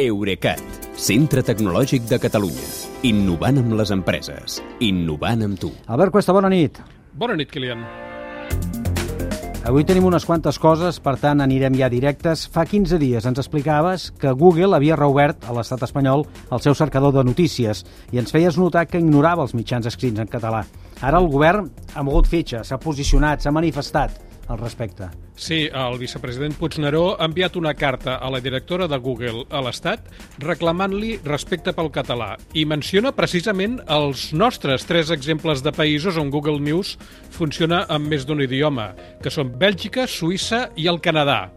Eurecat, centre tecnològic de Catalunya. Innovant amb les empreses. Innovant amb tu. Albert Cuesta, bona nit. Bona nit, Kilian. Avui tenim unes quantes coses, per tant anirem ja directes. Fa 15 dies ens explicaves que Google havia reobert a l'estat espanyol el seu cercador de notícies i ens feies notar que ignorava els mitjans escrits en català. Ara el govern ha mogut fitxa, s'ha posicionat, s'ha manifestat al respecte. Sí, el vicepresident Puigneró ha enviat una carta a la directora de Google a l'Estat reclamant-li respecte pel català i menciona precisament els nostres tres exemples de països on Google News funciona amb més d'un idioma, que són Bèlgica, Suïssa i el Canadà.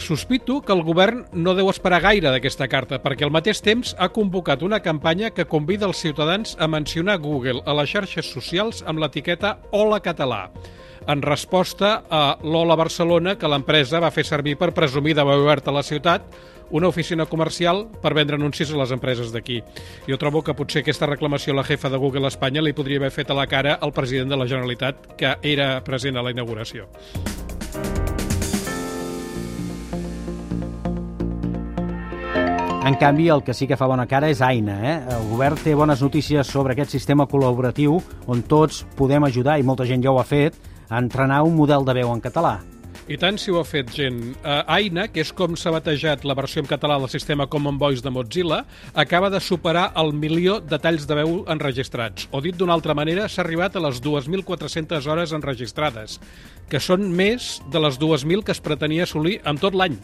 Sospito que el govern no deu esperar gaire d'aquesta carta, perquè al mateix temps ha convocat una campanya que convida els ciutadans a mencionar Google a les xarxes socials amb l'etiqueta Hola Català en resposta a l'Ola Barcelona que l'empresa va fer servir per presumir d'haver obert a la ciutat una oficina comercial per vendre anuncis a les empreses d'aquí. Jo trobo que potser aquesta reclamació a la jefa de Google Espanya li podria haver fet a la cara al president de la Generalitat, que era present a la inauguració. En canvi, el que sí que fa bona cara és Aina. Eh? El govern té bones notícies sobre aquest sistema col·laboratiu on tots podem ajudar, i molta gent ja ho ha fet, a entrenar un model de veu en català. I tant si ho ha fet gent. Uh, Aina, que és com s'ha batejat la versió en català del sistema Common Voice de Mozilla, acaba de superar el milió de talls de veu enregistrats. O dit d'una altra manera, s'ha arribat a les 2.400 hores enregistrades, que són més de les 2.000 que es pretenia assolir en tot l'any.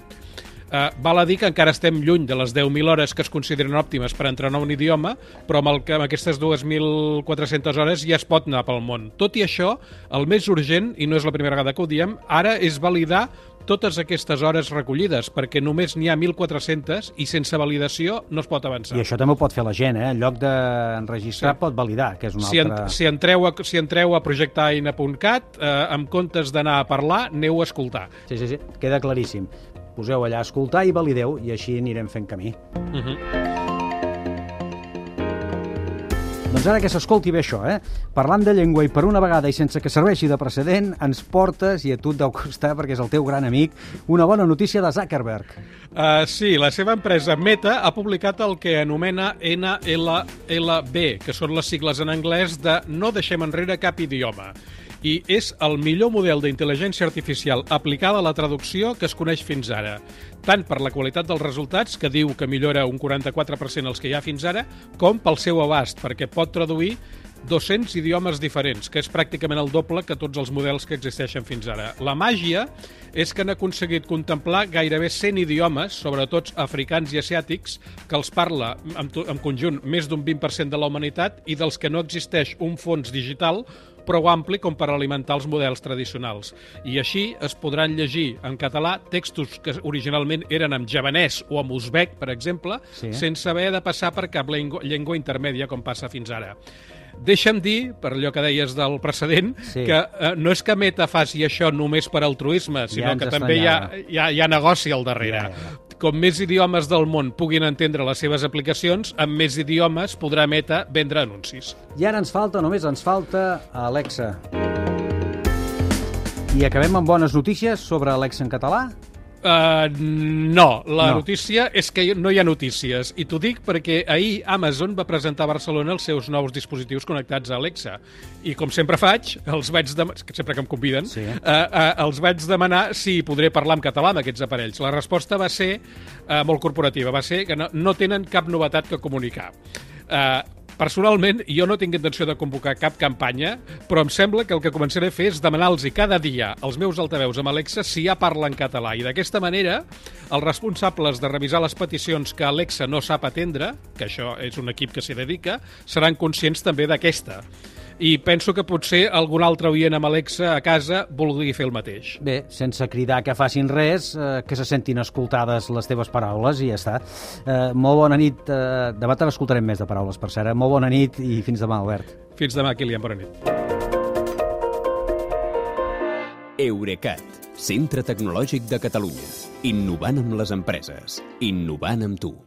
Uh, val a dir que encara estem lluny de les 10.000 hores que es consideren òptimes per entrenar un idioma, però amb, el, amb aquestes 2.400 hores ja es pot anar pel món. Tot i això, el més urgent, i no és la primera vegada que ho diem, ara és validar totes aquestes hores recollides, perquè només n'hi ha 1.400 i sense validació no es pot avançar. I això també ho pot fer la gent, eh? En lloc d'enregistrar sí. pot validar, que és una si altra... En, si, entreu a, si entreu a projectaina.cat, eh, en comptes d'anar a parlar, aneu a escoltar. Sí, sí, sí, queda claríssim poseu allà a escoltar i valideu i així anirem fent camí. Uh -huh. Doncs ara que s'escolti bé això, eh? Parlant de llengua i per una vegada i sense que serveixi de precedent, ens portes, i a tu et deu costar perquè és el teu gran amic, una bona notícia de Zuckerberg. Uh, sí, la seva empresa Meta ha publicat el que anomena NLLB, que són les sigles en anglès de No deixem enrere cap idioma i és el millor model d'intel·ligència artificial aplicada a la traducció que es coneix fins ara, tant per la qualitat dels resultats, que diu que millora un 44% els que hi ha fins ara, com pel seu abast, perquè pot traduir 200 idiomes diferents, que és pràcticament el doble que tots els models que existeixen fins ara. La màgia és que han aconseguit contemplar gairebé 100 idiomes, sobretot africans i asiàtics, que els parla en, en conjunt més d'un 20% de la humanitat i dels que no existeix un fons digital prou ampli com per alimentar els models tradicionals. I així es podran llegir en català textos que originalment eren en javanès o en uzbek, per exemple, sí. sense haver de passar per cap llengua, llengua intermèdia com passa fins ara. Deixa'm dir, per allò que deies del precedent, sí. que eh, no és que Meta faci això només per altruisme, sinó ja que també hi ha, hi, ha, hi ha negoci al darrere. Ja, ja com més idiomes del món puguin entendre les seves aplicacions, amb més idiomes podrà Meta vendre anuncis. I ara ens falta, només ens falta Alexa. I acabem amb bones notícies sobre Alexa en català? Uh, no, la no. notícia és que no hi ha notícies. I t'ho dic perquè ahir Amazon va presentar a Barcelona els seus nous dispositius connectats a Alexa. I com sempre faig, els vaig demanar, sempre que em conviden, sí. uh, uh, els vaig demanar si podré parlar en català amb aquests aparells. La resposta va ser uh, molt corporativa, va ser que no, no tenen cap novetat que comunicar. Uh, Personalment, jo no tinc intenció de convocar cap campanya, però em sembla que el que començaré a fer és demanar-los cada dia als meus altaveus amb Alexa si ja parla en català. I d'aquesta manera, els responsables de revisar les peticions que Alexa no sap atendre, que això és un equip que s'hi dedica, seran conscients també d'aquesta i penso que potser algun altre oient amb Alexa a casa vulgui fer el mateix. Bé, sense cridar que facin res, eh, que se sentin escoltades les teves paraules i ja està. Eh, molt bona nit. Eh, demà te n'escoltarem més de paraules, per cert. Eh? Molt bona nit i fins demà, Albert. Fins demà, Kilian. Bona nit. Eurecat, centre tecnològic de Catalunya. Innovant amb les empreses. Innovant amb tu.